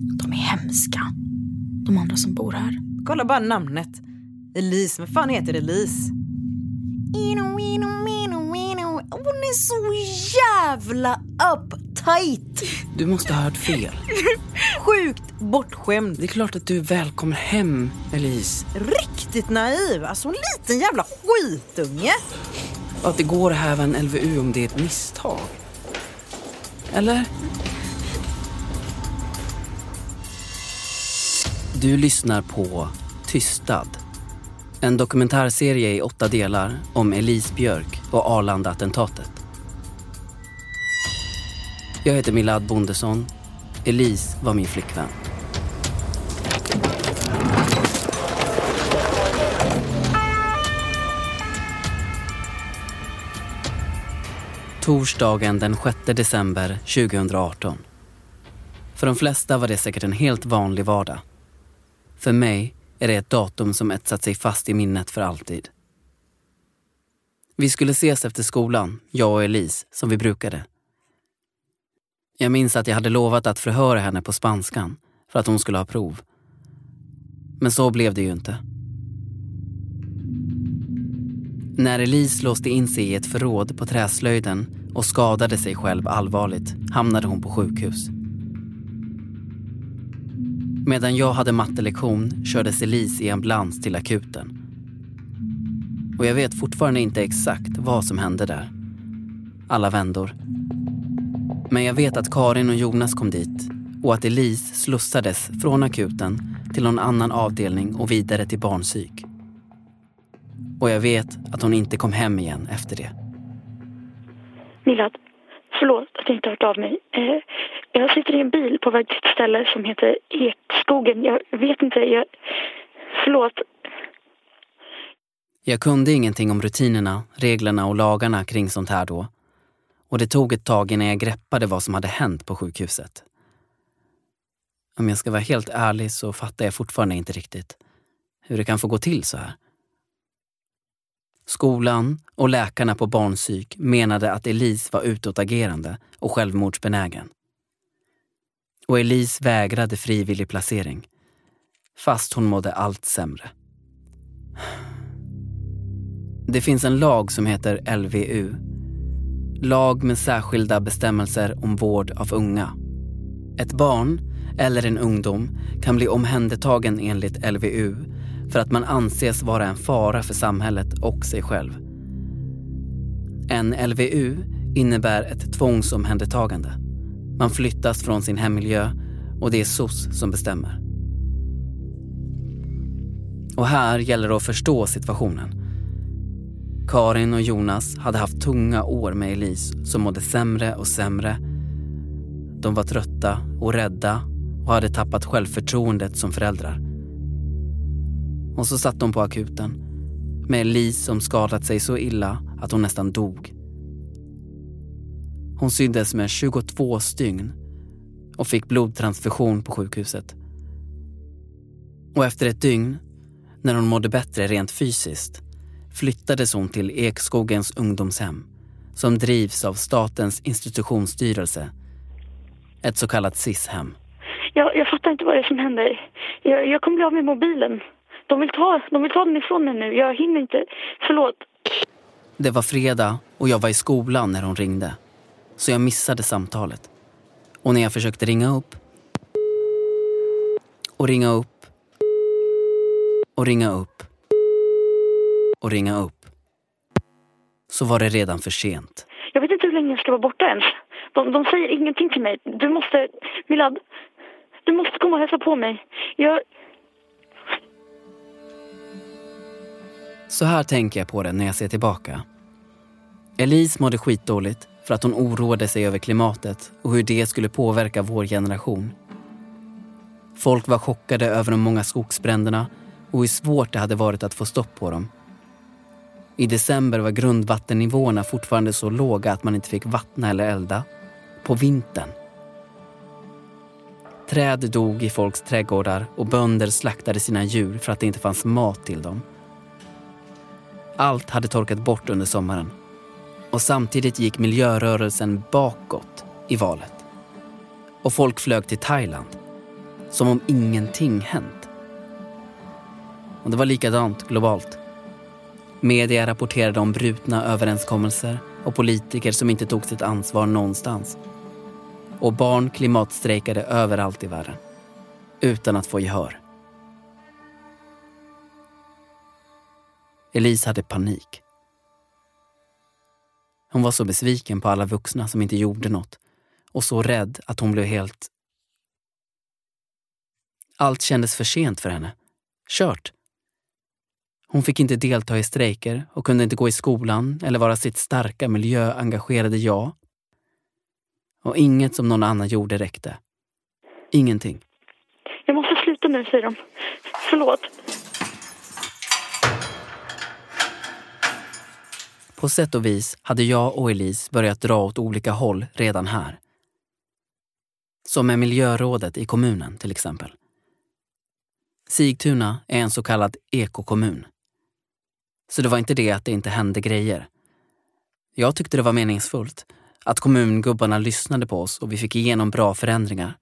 De är hemska. De andra som bor här. Kolla bara namnet. Elise, vad fan heter Elise? Ino, ino, ino, ino. Hon är så jävla uptight. Du måste ha hört fel. Sjukt bortskämd. Det är klart att du är välkommen hem, Elise. Riktigt naiv. Alltså en liten jävla skitunge. Att det går att häva en LVU om det är ett misstag. Eller? Du lyssnar på Tystad. En dokumentärserie i åtta delar om Elise Björk och Arlanda-attentatet. Jag heter Milad Bondesson. Elise var min flickvän. Torsdagen den 6 december 2018. För de flesta var det säkert en helt vanlig vardag. För mig är det ett datum som etsat sig fast i minnet för alltid. Vi skulle ses efter skolan, jag och Elise, som vi brukade. Jag minns att jag hade lovat att förhöra henne på spanskan för att hon skulle ha prov. Men så blev det ju inte. När Elise låste in sig i ett förråd på träslöjden och skadade sig själv allvarligt hamnade hon på sjukhus. Medan jag hade mattelektion kördes Elise i ambulans till akuten. Och jag vet fortfarande inte exakt vad som hände där. Alla vändor. Men jag vet att Karin och Jonas kom dit och att Elise slussades från akuten till någon annan avdelning och vidare till barnpsyk. Och jag vet att hon inte kom hem igen efter det. Milad, förlåt att jag inte har hört av mig. Eh, jag sitter i en bil på väg till ett ställe som heter Ekskogen. Jag vet inte, jag... Förlåt. Jag kunde ingenting om rutinerna, reglerna och lagarna kring sånt här då. Och det tog ett tag innan jag greppade vad som hade hänt på sjukhuset. Om jag ska vara helt ärlig så fattar jag fortfarande inte riktigt hur det kan få gå till så här. Skolan och läkarna på barnpsyk menade att Elise var utåtagerande och självmordsbenägen. Och Elise vägrade frivillig placering, fast hon mådde allt sämre. Det finns en lag som heter LVU. Lag med särskilda bestämmelser om vård av unga. Ett barn eller en ungdom kan bli omhändertagen enligt LVU för att man anses vara en fara för samhället och sig själv. En LVU innebär ett tvångsomhändertagande. Man flyttas från sin hemmiljö och det är SOS som bestämmer. Och här gäller det att förstå situationen. Karin och Jonas hade haft tunga år med Elise som mådde sämre och sämre. De var trötta och rädda och hade tappat självförtroendet som föräldrar. Och så satt de på akuten med Elise som skadat sig så illa att hon nästan dog. Hon syddes med 22 stygn och fick blodtransfusion på sjukhuset. Och efter ett dygn, när hon mådde bättre rent fysiskt, flyttades hon till Ekskogens ungdomshem som drivs av Statens institutionsstyrelse. Ett så kallat SIS-hem. Jag, jag fattar inte vad det är som händer. Jag, jag kommer bli av med mobilen. De vill, ta, de vill ta den ifrån mig nu. Jag hinner inte. Förlåt. Det var fredag och jag var i skolan när hon ringde. Så jag missade samtalet. Och när jag försökte ringa upp och ringa upp och ringa upp och ringa upp så var det redan för sent. Jag vet inte hur länge jag ska vara borta ens. De, de säger ingenting till mig. Du måste... Milad, du måste komma och hälsa på mig. Jag... Så här tänker jag på det när jag ser tillbaka. Elise mådde skitdåligt för att hon oroade sig över klimatet och hur det skulle påverka vår generation. Folk var chockade över de många skogsbränderna och hur svårt det hade varit att få stopp på dem. I december var grundvattennivåerna fortfarande så låga att man inte fick vattna eller elda. På vintern. Träd dog i folks trädgårdar och bönder slaktade sina djur för att det inte fanns mat till dem. Allt hade torkat bort under sommaren. Och samtidigt gick miljörörelsen bakåt i valet. Och folk flög till Thailand. Som om ingenting hänt. Och det var likadant globalt. Media rapporterade om brutna överenskommelser och politiker som inte tog sitt ansvar någonstans. Och barn klimatstrejkade överallt i världen. Utan att få gehör. Elise hade panik. Hon var så besviken på alla vuxna som inte gjorde något och så rädd att hon blev helt... Allt kändes för sent för henne. Kört. Hon fick inte delta i strejker och kunde inte gå i skolan eller vara sitt starka miljöengagerade jag. Och inget som någon annan gjorde räckte. Ingenting. Jag måste sluta nu, säger de. Förlåt. På sätt och vis hade jag och Elise börjat dra åt olika håll redan här. Som med miljörådet i kommunen till exempel. Sigtuna är en så kallad ekokommun. Så det var inte det att det inte hände grejer. Jag tyckte det var meningsfullt att kommungubbarna lyssnade på oss och vi fick igenom bra förändringar.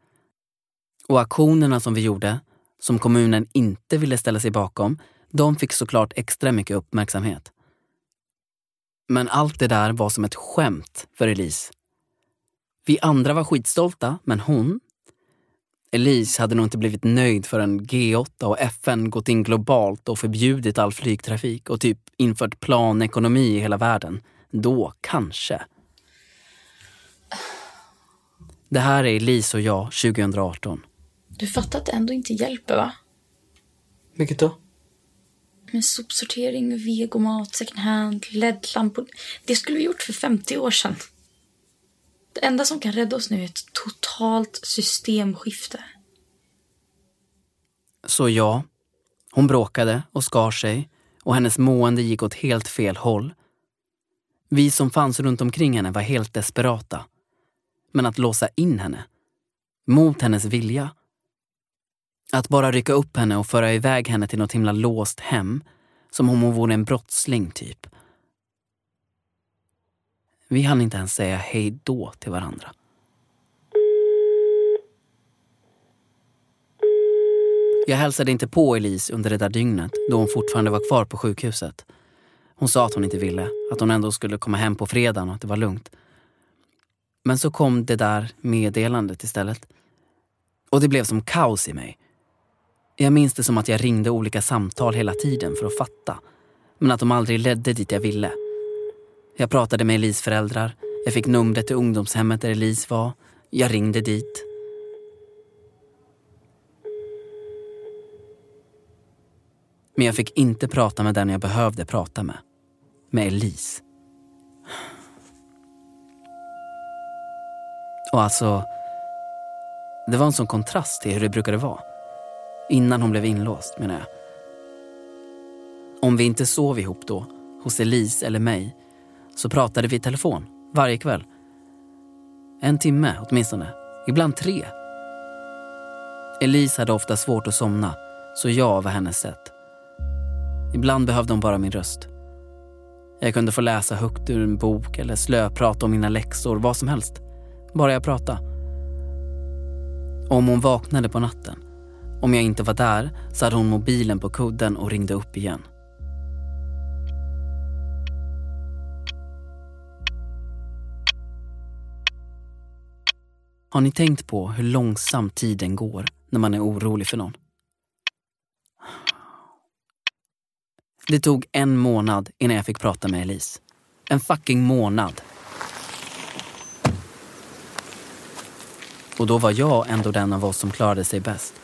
Och aktionerna som vi gjorde, som kommunen inte ville ställa sig bakom, de fick såklart extra mycket uppmärksamhet. Men allt det där var som ett skämt för Elise. Vi andra var skitstolta, men hon? Elise hade nog inte blivit nöjd förrän G8 och FN gått in globalt och förbjudit all flygtrafik och typ infört planekonomi i hela världen. Då kanske. Det här är Elise och jag 2018. Du fattar att det ändå inte hjälper, va? Vilket då? Med sopsortering, vegomat, second hand, LED-lampor. Det skulle vi gjort för 50 år sedan. Det enda som kan rädda oss nu är ett totalt systemskifte. Så ja, hon bråkade och skar sig och hennes mående gick åt helt fel håll. Vi som fanns runt omkring henne var helt desperata. Men att låsa in henne, mot hennes vilja, att bara rycka upp henne och föra iväg henne till något himla låst hem, som om hon vore en brottsling typ. Vi hann inte ens säga hej då till varandra. Jag hälsade inte på Elise under det där dygnet då hon fortfarande var kvar på sjukhuset. Hon sa att hon inte ville, att hon ändå skulle komma hem på fredagen och att det var lugnt. Men så kom det där meddelandet istället. Och det blev som kaos i mig. Jag minns det som att jag ringde olika samtal hela tiden för att fatta. Men att de aldrig ledde dit jag ville. Jag pratade med Elis föräldrar. Jag fick numret till ungdomshemmet där Elise var. Jag ringde dit. Men jag fick inte prata med den jag behövde prata med. Med Elise. Och alltså, det var en sån kontrast till hur det brukade vara. Innan hon blev inlåst, menar jag. Om vi inte sov ihop då, hos Elise eller mig, så pratade vi i telefon varje kväll. En timme åtminstone, ibland tre. Elise hade ofta svårt att somna, så jag var hennes sätt. Ibland behövde hon bara min röst. Jag kunde få läsa högt ur en bok eller slöprata om mina läxor, vad som helst. Bara jag pratade. Om hon vaknade på natten, om jag inte var där, så hade hon mobilen på kudden och ringde upp igen. Har ni tänkt på hur långsamt tiden går när man är orolig för någon? Det tog en månad innan jag fick prata med Elise. En fucking månad. Och då var jag ändå den av oss som klarade sig bäst.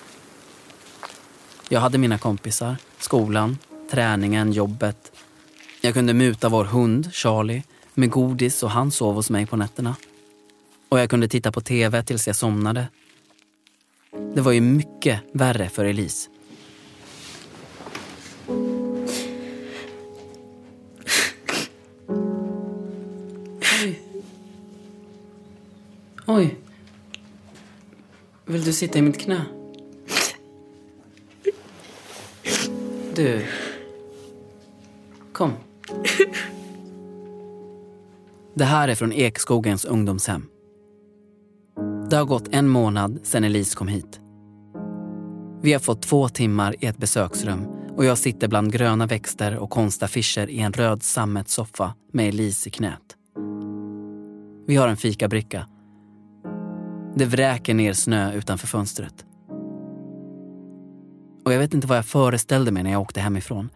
Jag hade mina kompisar, skolan, träningen, jobbet. Jag kunde muta vår hund, Charlie, med godis och han sov hos mig på nätterna. Och jag kunde titta på tv tills jag somnade. Det var ju mycket värre för Elise. Oj. Oj. Vill du sitta i mitt knä? Du. Kom. Det här är från Ekskogens ungdomshem. Det har gått en månad sedan Elise kom hit. Vi har fått två timmar i ett besöksrum och jag sitter bland gröna växter och konstaffischer i en röd sammetssoffa med Elise i knät. Vi har en fikabricka. Det vräker ner snö utanför fönstret. Och jag vet inte vad jag föreställde mig när jag åkte hemifrån.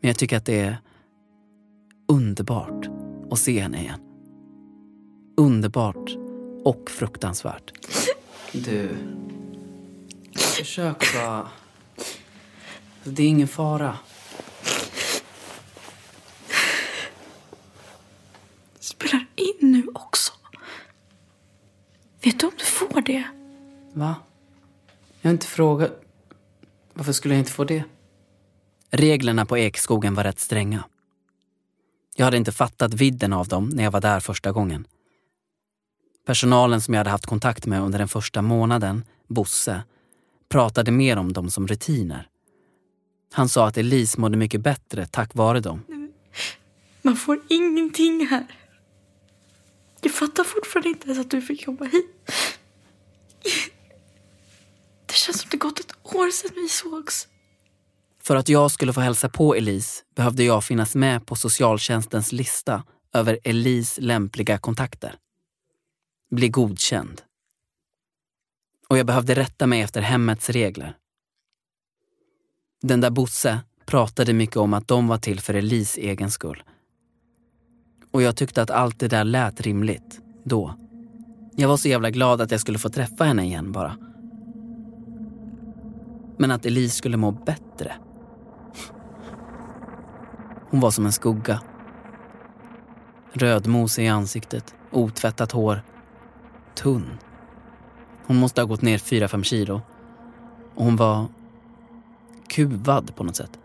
Men jag tycker att det är underbart att se henne igen. Underbart och fruktansvärt. Du, försök bara. Det är ingen fara. Spelar in nu också. Vet du om du får det? Va? Jag har inte frågat. Varför skulle jag inte få det? Reglerna på Ekskogen var rätt stränga. Jag hade inte fattat vidden av dem när jag var där första gången. Personalen som jag hade haft kontakt med under den första månaden, Bosse, pratade mer om dem som rutiner. Han sa att Elise mådde mycket bättre tack vare dem. Man får ingenting här. Jag fattar fortfarande inte ens att du fick jobba hit. Det känns som det gått ett år sedan vi sågs. För att jag skulle få hälsa på Elise behövde jag finnas med på socialtjänstens lista över Elise lämpliga kontakter. Bli godkänd. Och jag behövde rätta mig efter hemmets regler. Den där Bosse pratade mycket om att de var till för Elis egen skull. Och jag tyckte att allt det där lät rimligt, då. Jag var så jävla glad att jag skulle få träffa henne igen bara. Men att Elise skulle må bättre. Hon var som en skugga. Rödmos i ansiktet, otvättat hår, tunn. Hon måste ha gått ner 4-5 kilo. Och hon var kuvad på något sätt.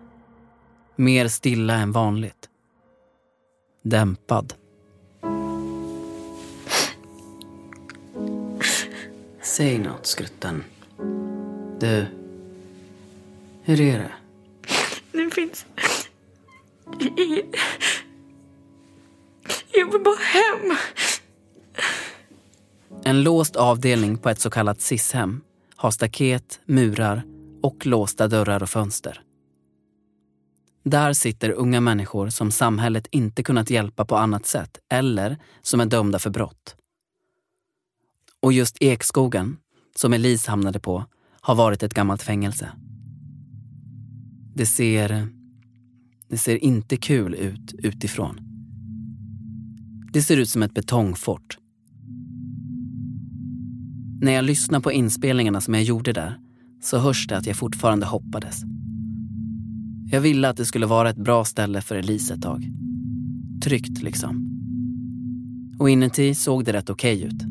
Mer stilla än vanligt. Dämpad. Säg något, skrutten. Du, hur är det? Det finns inget... Jag vill bara hem. En låst avdelning på ett så kallat SIS-hem har staket, murar och låsta dörrar och fönster. Där sitter unga människor som samhället inte kunnat hjälpa på annat sätt eller som är dömda för brott. Och just Ekskogen, som Elise hamnade på, har varit ett gammalt fängelse. Det ser... Det ser inte kul ut utifrån. Det ser ut som ett betongfort. När jag lyssnar på inspelningarna som jag gjorde där så hörs det att jag fortfarande hoppades. Jag ville att det skulle vara ett bra ställe för Elise ett tag. Tryggt liksom. Och inuti såg det rätt okej ut.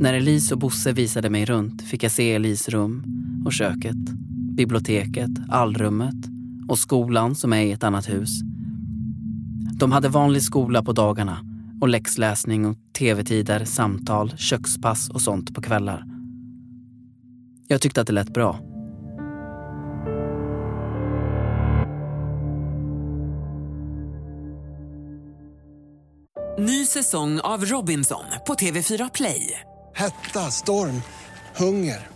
När Elise och Bosse visade mig runt fick jag se Elises rum och köket, biblioteket, allrummet och skolan som är i ett annat hus. De hade vanlig skola på dagarna och läxläsning och tv-tider, samtal, kökspass och sånt på kvällar. Jag tyckte att det lät bra. Ny säsong av Robinson på TV4 Play. Hetta, storm, hunger.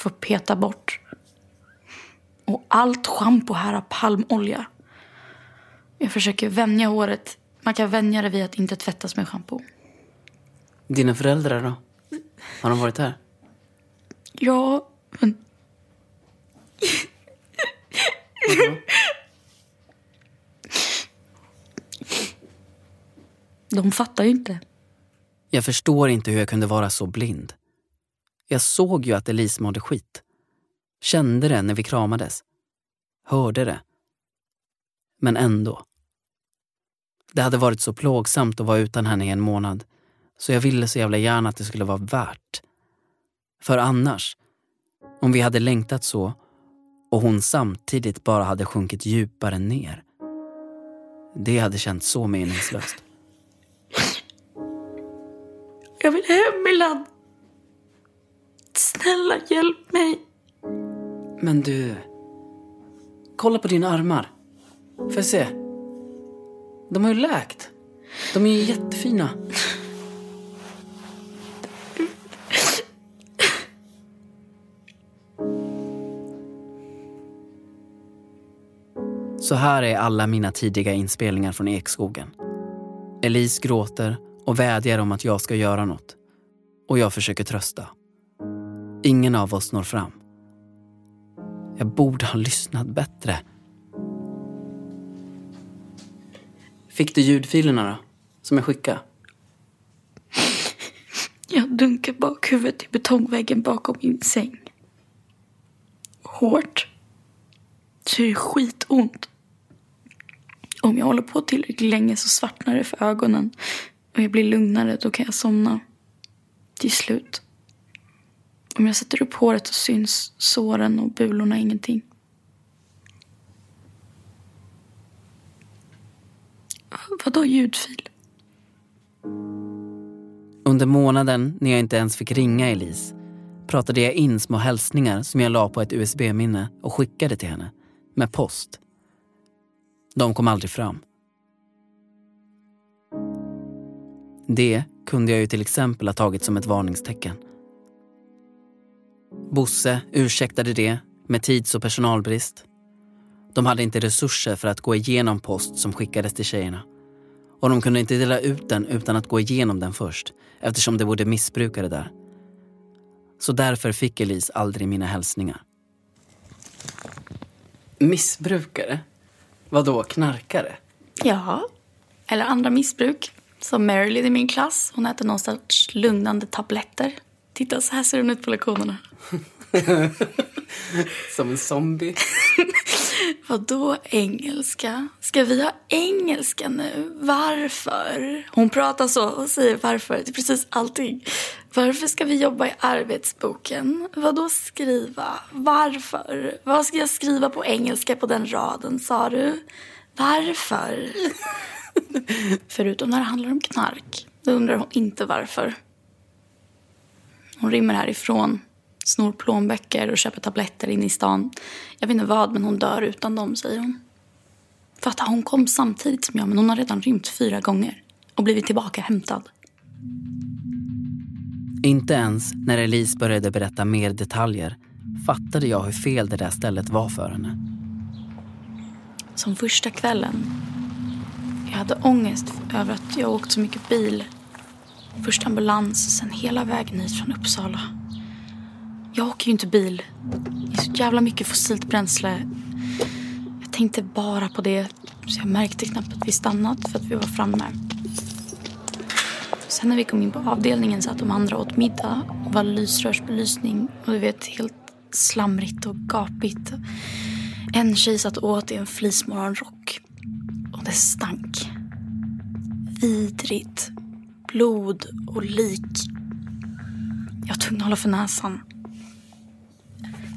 får peta bort. Och allt schampo här har palmolja. Jag försöker vänja håret. Man kan vänja det vid att inte tvättas med schampo. Dina föräldrar då? Har de varit här? Ja, men... De fattar ju inte. Jag förstår inte hur jag kunde vara så blind. Jag såg ju att Elise mådde skit. Kände det när vi kramades. Hörde det. Men ändå. Det hade varit så plågsamt att vara utan henne i en månad så jag ville så jävla gärna att det skulle vara värt. För annars, om vi hade längtat så och hon samtidigt bara hade sjunkit djupare ner. Det hade känts så meningslöst. Jag vill hem Milan. Snälla hjälp mig. Men du, kolla på dina armar. Får jag se? De har ju läkt. De är ju jättefina. Så här är alla mina tidiga inspelningar från Ekskogen. Elise gråter och vädjar om att jag ska göra något. Och jag försöker trösta. Ingen av oss når fram. Jag borde ha lyssnat bättre. Fick du ljudfilerna då? Som jag skickade? Jag dunkar bakhuvudet i betongväggen bakom min säng. Hårt. Så det är skitont. Om jag håller på tillräckligt länge så svartnar det för ögonen. Och jag blir lugnare, då kan jag somna. Till slut. Om jag sätter upp håret så syns såren och bulorna ingenting. Vadå ljudfil? Under månaden när jag inte ens fick ringa Elise pratade jag in små hälsningar som jag la på ett USB-minne och skickade till henne. Med post. De kom aldrig fram. Det kunde jag ju till exempel ha tagit som ett varningstecken. Bosse ursäktade det med tids och personalbrist. De hade inte resurser för att gå igenom post som skickades till tjejerna. Och de kunde inte dela ut den utan att gå igenom den först eftersom det bodde missbrukare där. Så därför fick Elise aldrig mina hälsningar. Missbrukare? Vadå, knarkare? Ja, eller andra missbruk. Som Marilyn i min klass. Hon äter någon sorts lugnande tabletter. Titta, så här ser hon ut på lektionerna. Som en zombie. Vadå engelska? Ska vi ha engelska nu? Varför? Hon pratar så och säger varför till precis allting. Varför ska vi jobba i arbetsboken? Vadå skriva? Varför? Vad ska jag skriva på engelska på den raden, sa du? Varför? Förutom när det handlar om knark. Då undrar hon inte varför. Hon rymmer härifrån snor plånböcker och köper tabletter in i stan. Jag vet inte vad, men hon dör utan dem, säger hon. Fatta, hon kom samtidigt som jag, men hon har redan rymt fyra gånger och blivit tillbaka hämtad. Inte ens när Elise började berätta mer detaljer fattade jag hur fel det där stället var för henne. Som första kvällen. Jag hade ångest över att jag åkt så mycket bil. Först ambulans och sen hela vägen hit från Uppsala. Jag åker ju inte bil. Det är så jävla mycket fossilt bränsle. Jag tänkte bara på det. Så jag märkte knappt att vi stannat för att vi var framme. Sen när vi kom in på avdelningen satt de andra åt middag Det var lysrörsbelysning. Och du vet, helt slamrigt och gapigt. En tjej satt åt i en fleecemorgonrock. Och det stank. Vidrigt. Blod och lik. Jag var tvungen att hålla för näsan.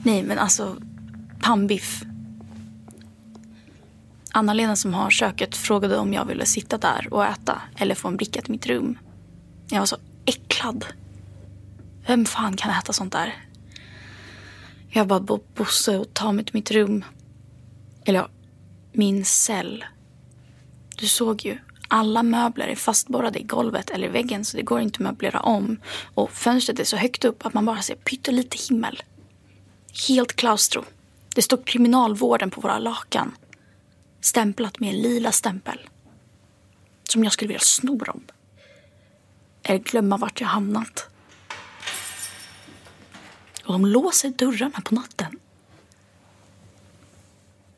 Nej, men alltså pannbiff. Anna-Lena som har köket frågade om jag ville sitta där och äta eller få en bricka till mitt rum. Jag var så äcklad. Vem fan kan äta sånt där? Jag bad Bosse att ta mig till mitt rum. Eller ja, min cell. Du såg ju. Alla möbler är fastborrade i golvet eller i väggen så det går inte att möblera om. Och fönstret är så högt upp att man bara ser pyttelite himmel. Helt klaustro. Det står kriminalvården på våra lakan. Stämplat med en lila stämpel. Som jag skulle vilja sno dem. Eller glömma vart jag hamnat. Och de låser dörrarna på natten.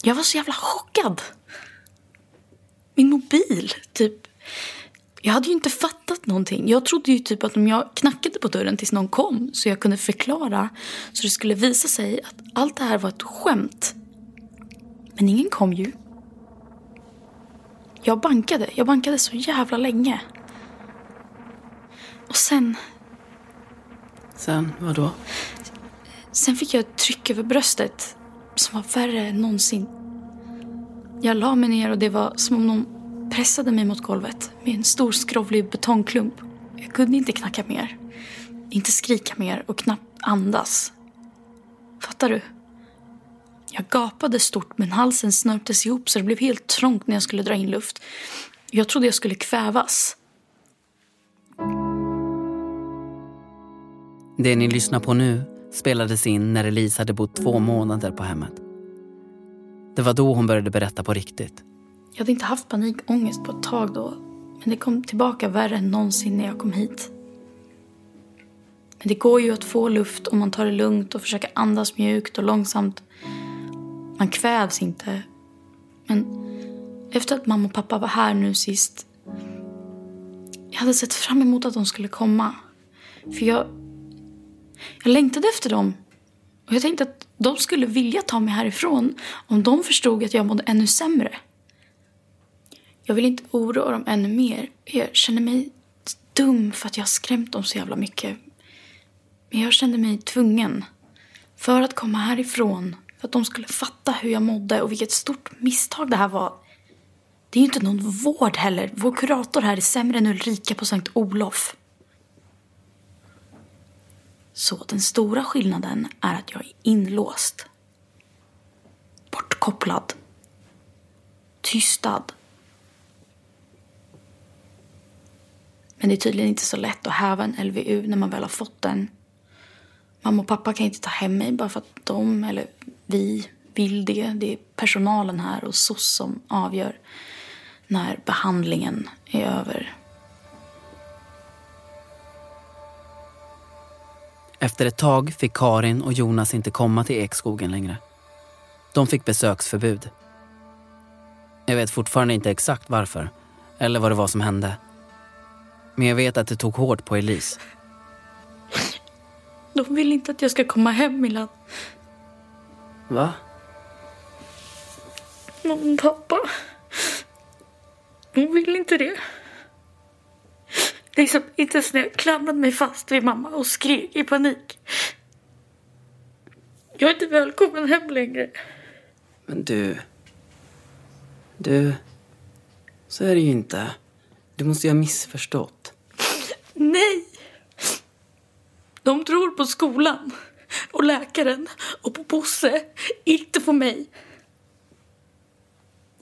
Jag var så jävla chockad. Min mobil, typ. Jag hade ju inte fattat någonting. Jag trodde ju typ att om jag knackade på dörren tills någon kom så jag kunde förklara så det skulle visa sig att allt det här var ett skämt. Men ingen kom ju. Jag bankade. Jag bankade så jävla länge. Och sen... Sen, vadå? Sen fick jag ett tryck över bröstet som var värre än någonsin. Jag la mig ner och det var som om någon pressade mig mot golvet med en stor skrovlig betongklump. Jag kunde inte knacka mer. Inte skrika mer och knappt andas. Fattar du? Jag gapade stort men halsen snörptes ihop så det blev helt trångt när jag skulle dra in luft. Jag trodde jag skulle kvävas. Det ni lyssnar på nu spelades in när Elise hade bott två månader på hemmet. Det var då hon började berätta på riktigt. Jag hade inte haft panikångest på ett tag då. Men det kom tillbaka värre än någonsin när jag kom hit. Men det går ju att få luft om man tar det lugnt och försöker andas mjukt och långsamt. Man kvävs inte. Men efter att mamma och pappa var här nu sist. Jag hade sett fram emot att de skulle komma. För jag... Jag längtade efter dem. Och jag tänkte att de skulle vilja ta mig härifrån om de förstod att jag mådde ännu sämre. Jag vill inte oroa dem ännu mer. Jag känner mig dum för att jag har skrämt dem så jävla mycket. Men jag kände mig tvungen. För att komma härifrån. För att de skulle fatta hur jag mådde och vilket stort misstag det här var. Det är ju inte någon vård heller. Vår kurator här är sämre än Ulrika på Sankt Olof. Så den stora skillnaden är att jag är inlåst. Bortkopplad. Tystad. Men det är tydligen inte så lätt att häva en LVU när man väl har fått den. Mamma och pappa kan inte ta hem mig bara för att de, eller vi, vill det. Det är personalen här och SOS som avgör när behandlingen är över. Efter ett tag fick Karin och Jonas inte komma till Ekskogen längre. De fick besöksförbud. Jag vet fortfarande inte exakt varför eller vad det var som hände. Men jag vet att det tog hårt på Elise. De vill inte att jag ska komma hem, Milan. Va? Mamma pappa. De vill inte det. Liksom inte ens när jag klamrade mig fast vid mamma och skrek i panik. Jag är inte välkommen hem längre. Men du... Du... Så är det ju inte. Du måste ju ha missförstått. Nej! De tror på skolan och läkaren och på Bosse, inte på mig.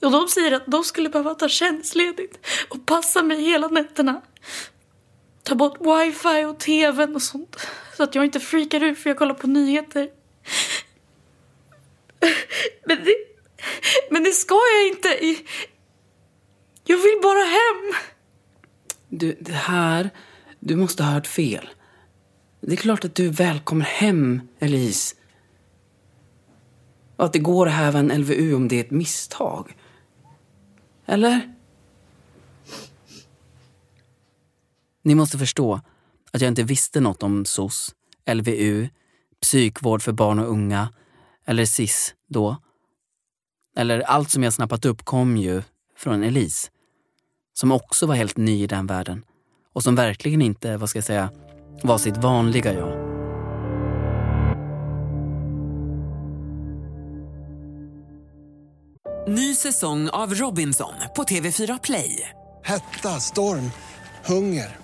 Och de säger att de skulle behöva ta tjänstledigt och passa mig hela nätterna. Ta bort wifi och tvn och sånt. Så att jag inte freakar ut för jag kollar på nyheter. Men det, men det ska jag inte. Jag vill bara hem. Du, det här... Du måste ha hört fel. Det är klart att du är välkommen hem, Elise. Och att det går att häva en LVU om det är ett misstag. Eller? Ni måste förstå att jag inte visste något om SOS, LVU, psykvård för barn och unga eller SIS då. Eller allt som jag snappat upp kom ju från Elise. Som också var helt ny i den världen. Och som verkligen inte, vad ska jag säga, var sitt vanliga jag. Ny säsong av Robinson på TV4 Play. Hetta, storm, hunger.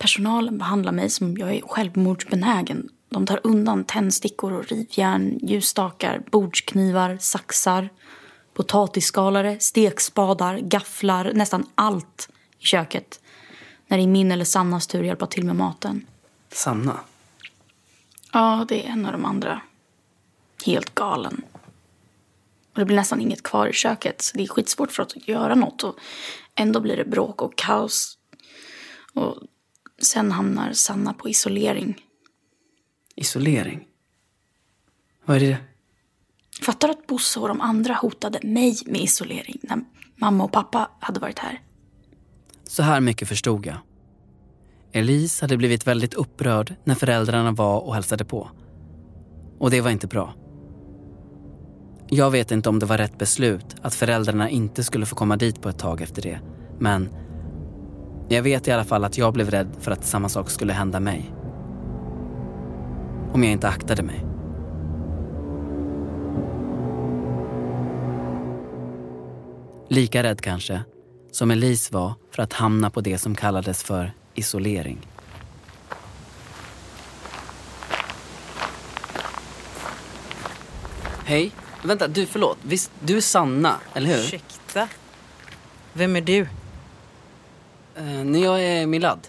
personalen behandlar mig som om jag är självmordsbenägen. De tar undan tändstickor och rivjärn, ljusstakar, bordsknivar, saxar, potatisskalare, stekspadar, gafflar, nästan allt i köket. När det är min eller Sannas tur att hjälpa till med maten. Sanna? Ja, det är en av de andra. Helt galen. Och det blir nästan inget kvar i köket. Så det är skitsvårt för oss att göra något. Och ändå blir det bråk och kaos. Och sen hamnar Sanna på isolering. Isolering? Vad är det? Fattar du att Bosse och de andra hotade mig med isolering när mamma och pappa hade varit här? Så här mycket förstod jag. Elise hade blivit väldigt upprörd när föräldrarna var och hälsade på. Och det var inte bra. Jag vet inte om det var rätt beslut att föräldrarna inte skulle få komma dit på ett tag efter det. Men jag vet i alla fall att jag blev rädd för att samma sak skulle hända mig. Om jag inte aktade mig. Lika rädd kanske som Elise var för att hamna på det som kallades för isolering. Hej. Vänta, du förlåt. Visst, du är Sanna, eller hur? Ursäkta? Vem är du? Uh, nej, jag är Milad.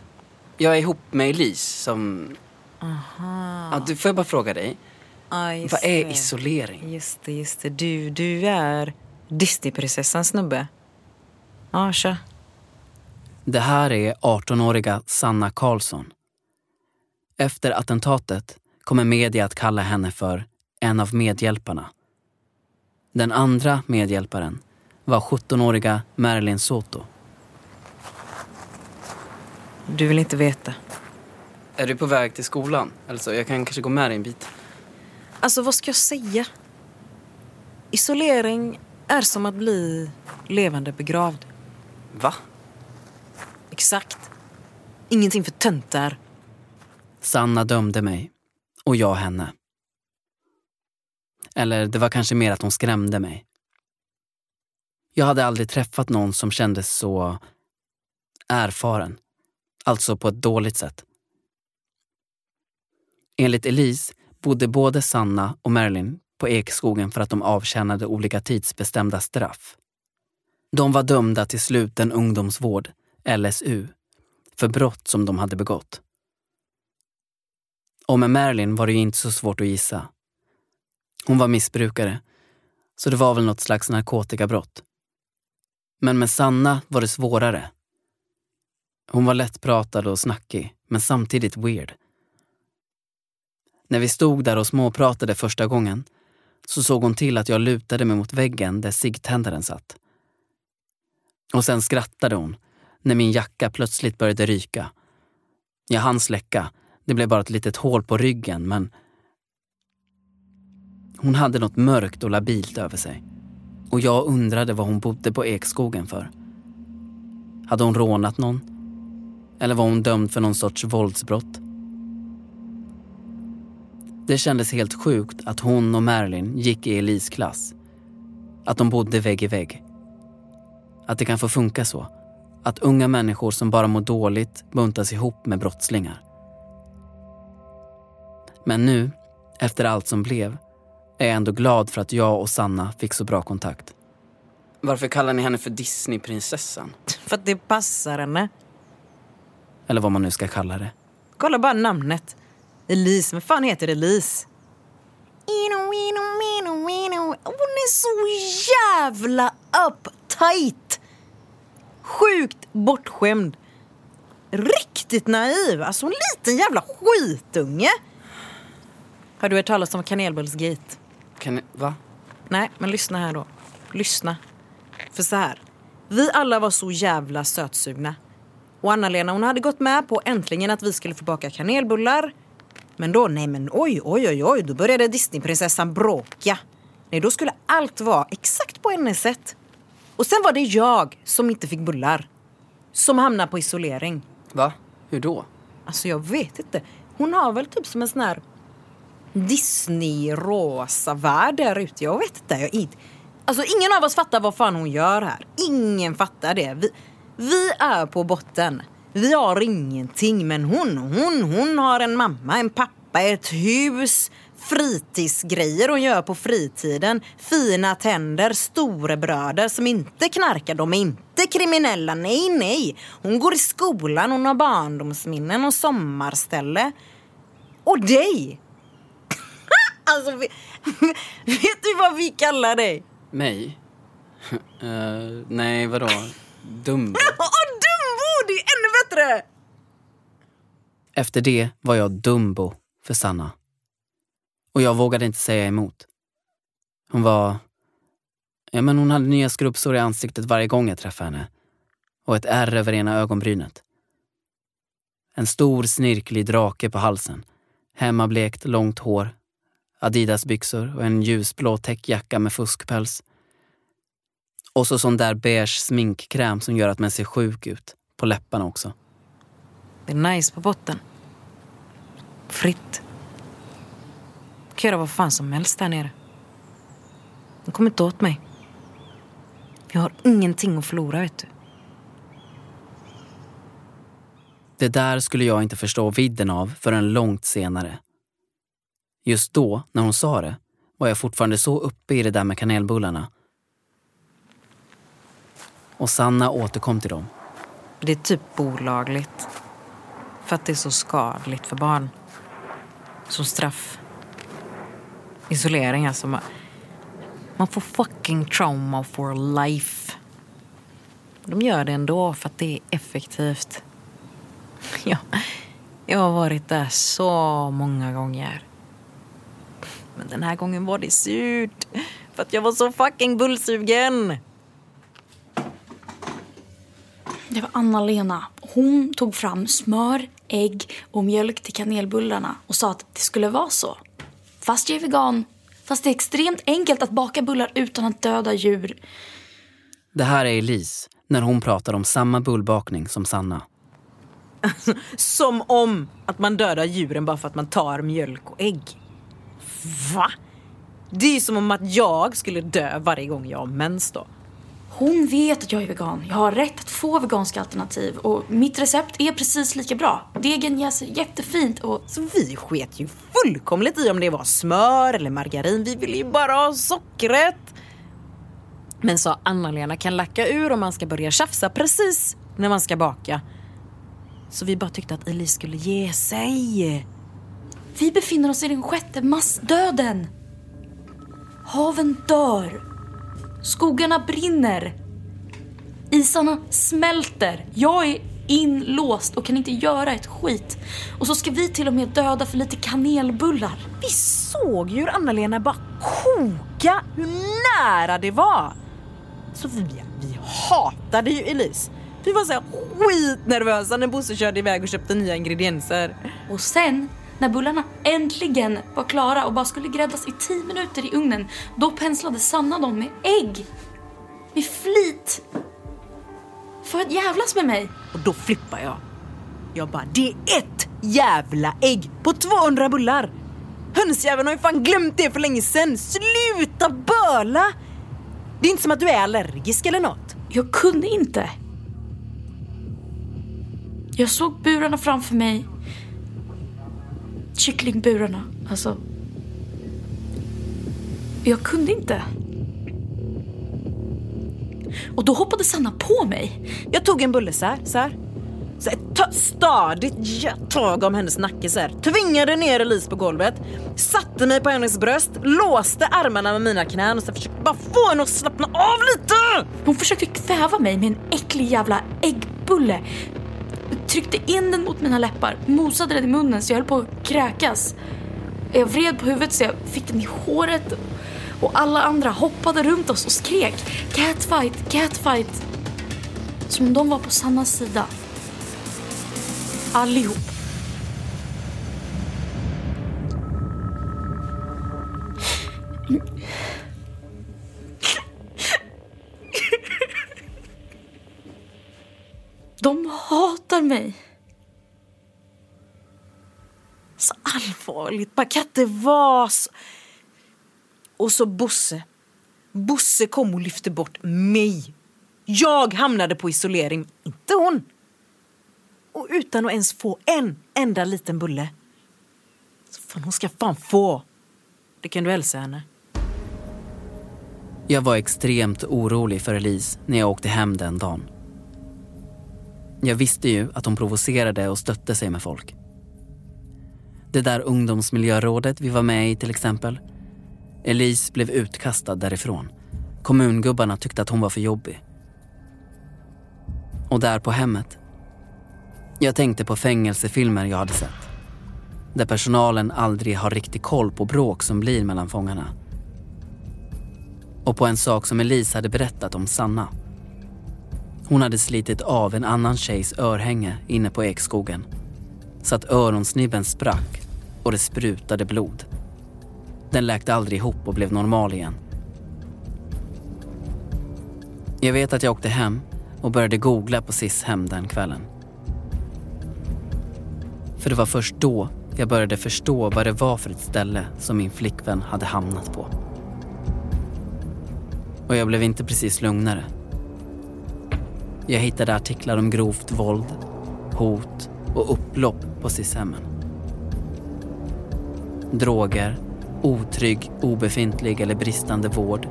Jag är ihop med Elise som... Aha. Ja, du, får jag bara fråga dig? Ah, Vad är det. isolering? Just det, just det. Du, du är Disneyprinsessan snubbe. Ja, kör. Det här är 18-åriga Sanna Karlsson. Efter attentatet kommer media att kalla henne för en av medhjälparna. Den andra medhjälparen var 17-åriga Marilyn Soto. Du vill inte veta. Är du på väg till skolan? Alltså, jag kan kanske gå med dig en bit. Alltså, vad ska jag säga? Isolering är som att bli levande begravd. Va? Exakt. Ingenting för töntar. Sanna dömde mig. Och jag henne. Eller det var kanske mer att hon skrämde mig. Jag hade aldrig träffat någon som kändes så erfaren. Alltså på ett dåligt sätt. Enligt Elise bodde både Sanna och Marilyn på Ekskogen för att de avtjänade olika tidsbestämda straff. De var dömda till sluten ungdomsvård, LSU, för brott som de hade begått. Och med Marilyn var det ju inte så svårt att gissa. Hon var missbrukare, så det var väl något slags narkotikabrott. Men med Sanna var det svårare. Hon var lättpratad och snackig, men samtidigt weird. När vi stod där och småpratade första gången så såg hon till att jag lutade mig mot väggen där ciggtändaren satt. Och sen skrattade hon när min jacka plötsligt började ryka. Jag hann släcka, det blev bara ett litet hål på ryggen men hon hade något mörkt och labilt över sig. Och jag undrade vad hon bodde på Ekskogen för. Hade hon rånat någon? Eller var hon dömd för någon sorts våldsbrott? Det kändes helt sjukt att hon och Marilyn gick i Elise klass. Att de bodde vägg i vägg. Att det kan få funka så. Att unga människor som bara mår dåligt buntas ihop med brottslingar. Men nu, efter allt som blev, är jag ändå glad för att jag och Sanna fick så bra kontakt. Varför kallar ni henne för Disneyprinsessan? För att det passar henne. Eller vad man nu ska kalla det. Kolla bara namnet. Elise. Vad fan heter Elise? Ino, ino, ino, ino. Hon är så jävla uptight. Sjukt bortskämd. Riktigt naiv. Alltså en liten jävla skitunge. Har du hört talas om kanelbullsgate? Kan ni, va? Nej, men lyssna här då. Lyssna. För så här. Vi alla var så jävla sötsugna. Och Anna-Lena hon hade gått med på äntligen att vi skulle få baka kanelbullar. Men då, nej men oj, oj, oj, oj, då började Disneyprinsessan bråka. Nej, då skulle allt vara exakt på hennes sätt. Och sen var det jag som inte fick bullar. Som hamnade på isolering. Va? Hur då? Alltså jag vet inte. hon har väl typ som en sån här Disney-rosa värld där ute. Jag vet inte. Jag inte. Alltså ingen av oss fattar vad fan hon gör här. Ingen fattar det. Vi, vi är på botten. Vi har ingenting men hon, hon, hon har en mamma, en pappa, ett hus, fritidsgrejer hon gör på fritiden. Fina tänder, storebröder som inte knarkar. De är inte kriminella. Nej, nej. Hon går i skolan, hon har barndomsminnen och sommarställe. Och dig! alltså, vet, vet du vad vi kallar dig? Mig? Uh, nej, vadå? Dumbo? Åh, Dumbo! Det är ännu bättre! Efter det var jag Dumbo för Sanna. Och jag vågade inte säga emot. Hon var... Ja, men hon hade nya skrubbsår i ansiktet varje gång jag träffade henne. Och ett ärr över ena ögonbrynet. En stor snirklig drake på halsen. Hemmablekt långt hår. Adidasbyxor och en ljusblå täckjacka med fuskpäls. Och så sån där beige sminkkräm som gör att man ser sjuk ut. På läpparna också. Det är nice på botten. Fritt kan göra vad fan som helst där nere. De kommer inte åt mig. Jag har ingenting att förlora, vet du. Det där skulle jag inte förstå vidden av förrän långt senare. Just då, när hon sa det, var jag fortfarande så uppe i det där med kanelbullarna. Och Sanna återkom till dem. Det är typ olagligt. För att det är så skadligt för barn. Som straff isolering. Alltså man, man får fucking trauma for life. De gör det ändå för att det är effektivt. Ja, jag har varit där så många gånger. Men den här gången var det surt. För att jag var så fucking bullsugen. Det var Anna-Lena. Hon tog fram smör, ägg och mjölk till kanelbullarna och sa att det skulle vara så. Fast jag är vegan. Fast det är extremt enkelt att baka bullar utan att döda djur. Det här är Elise när hon pratar om samma bullbakning som Sanna. som om att man dödar djuren bara för att man tar mjölk och ägg. Va? Det är som om att jag skulle dö varje gång jag har mens då. Hon vet att jag är vegan. Jag har rätt att få veganska alternativ och mitt recept är precis lika bra. Degen jäser jättefint och... Så vi sket ju fullkomligt i om det var smör eller margarin. Vi ville ju bara ha sockret. Men sa Anna-Lena kan lacka ur om man ska börja tjafsa precis när man ska baka. Så vi bara tyckte att Elise skulle ge sig. Vi befinner oss i den sjätte massdöden. Haven dör. Skogarna brinner. Isarna smälter. Jag är inlåst och kan inte göra ett skit. Och så ska vi till och med döda för lite kanelbullar. Vi såg ju hur Anna-Lena bara koka, hur nära det var. Så vi, vi hatade ju Elise. Vi var så skitnervösa när Bosse körde iväg och köpte nya ingredienser. Och sen när bullarna äntligen var klara och bara skulle gräddas i 10 minuter i ugnen, då penslade Sanna dem med ägg. Med flit. För att jävlas med mig. Och då flippar jag. Jag bara, det är ett jävla ägg på 200 bullar. Hönsjäveln har ju fan glömt det för länge sedan. Sluta böla! Det är inte som att du är allergisk eller något. Jag kunde inte. Jag såg burarna framför mig kycklingburarna. Alltså. Jag kunde inte. Och då hoppade Sanna på mig. Jag tog en bulle så här, så här. Så ett stadigt tag om hennes nacke så här. Tvingade ner Elise på golvet. Satte mig på hennes bröst. Låste armarna med mina knän och så försökte bara få henne att slappna av lite. Hon försökte kväva mig med en äcklig jävla äggbulle tryckte in den mot mina läppar, mosade den i munnen så jag höll på att kräkas. Jag vred på huvudet så jag fick den i håret och alla andra hoppade runt oss och skrek catfight, catfight. Som om de var på samma sida. Allihop. De hatar mig. Så allvarligt, man kan inte vara så... Och så Bosse. Bosse kom och lyfte bort mig. Jag hamnade på isolering, inte hon. Och utan att ens få en enda liten bulle. Så fan, hon ska fan få. Det kan du hälsa henne. Jag var extremt orolig för Elise när jag åkte hem den dagen. Jag visste ju att hon provocerade och stötte sig med folk. Det där ungdomsmiljörådet vi var med i till exempel. Elise blev utkastad därifrån. Kommungubbarna tyckte att hon var för jobbig. Och där på hemmet. Jag tänkte på fängelsefilmer jag hade sett. Där personalen aldrig har riktig koll på bråk som blir mellan fångarna. Och på en sak som Elise hade berättat om Sanna. Hon hade slitit av en annan tjejs örhänge inne på ekskogen. Så att öronsnibben sprack och det sprutade blod. Den läkte aldrig ihop och blev normal igen. Jag vet att jag åkte hem och började googla på SIS hem den kvällen. För det var först då jag började förstå vad det var för ett ställe som min flickvän hade hamnat på. Och jag blev inte precis lugnare. Jag hittade artiklar om grovt våld, hot och upplopp på SIS-hemmen. Droger, otrygg, obefintlig eller bristande vård,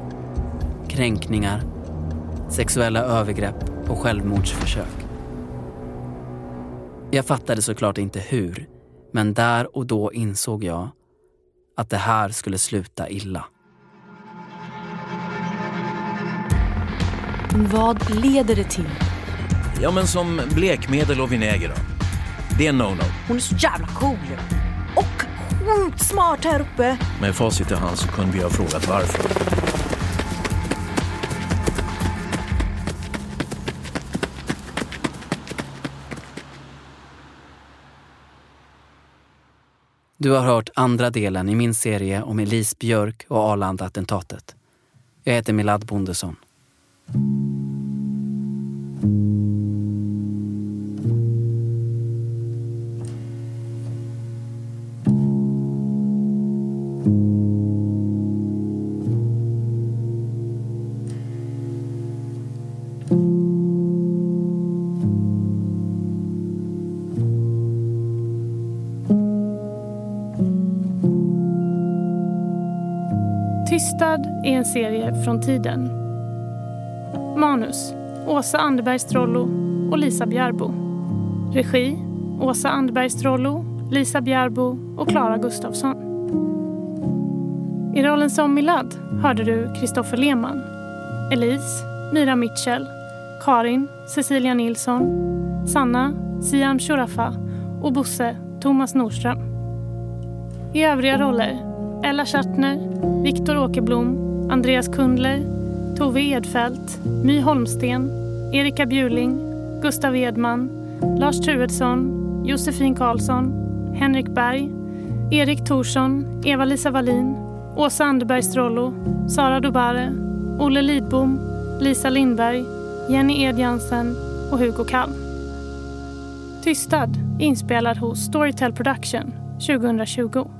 kränkningar, sexuella övergrepp och självmordsförsök. Jag fattade såklart inte hur, men där och då insåg jag att det här skulle sluta illa. Vad leder det till? Ja, men som blekmedel och vinäger då. Det är no-no. Hon är så jävla cool. Och sjukt smart här uppe. Med facit i hand så kunde vi ha frågat varför. Du har hört andra delen i min serie om Elise Björk och Arlanda-attentatet. Jag heter Milad Bondesson. Tystad är en serie från tiden. Manus Åsa Anderberg Strollo och Lisa Bjärbo. Regi Åsa Anderberg Strollo, Lisa Bjärbo och Klara Gustafsson. I rollen som Milad hörde du Kristoffer Lehmann, Elise, Mira Mitchell, Karin, Cecilia Nilsson, Sanna, Siam Shurafa och Bosse, Thomas Nordström. I övriga roller Ella Schartner, Viktor Åkerblom, Andreas Kundler, Tove Edfeldt My Holmsten, Erika Bjurling, Gustav Edman, Lars Truedsson, Josefin Karlsson, Henrik Berg, Erik Thorsson, Eva-Lisa Wallin, Åsa Anderberg Strollo, Sara Dobare, Olle Lidbom, Lisa Lindberg, Jenny Edjansen och Hugo Kall. Tystad inspelad hos Storytel Production 2020.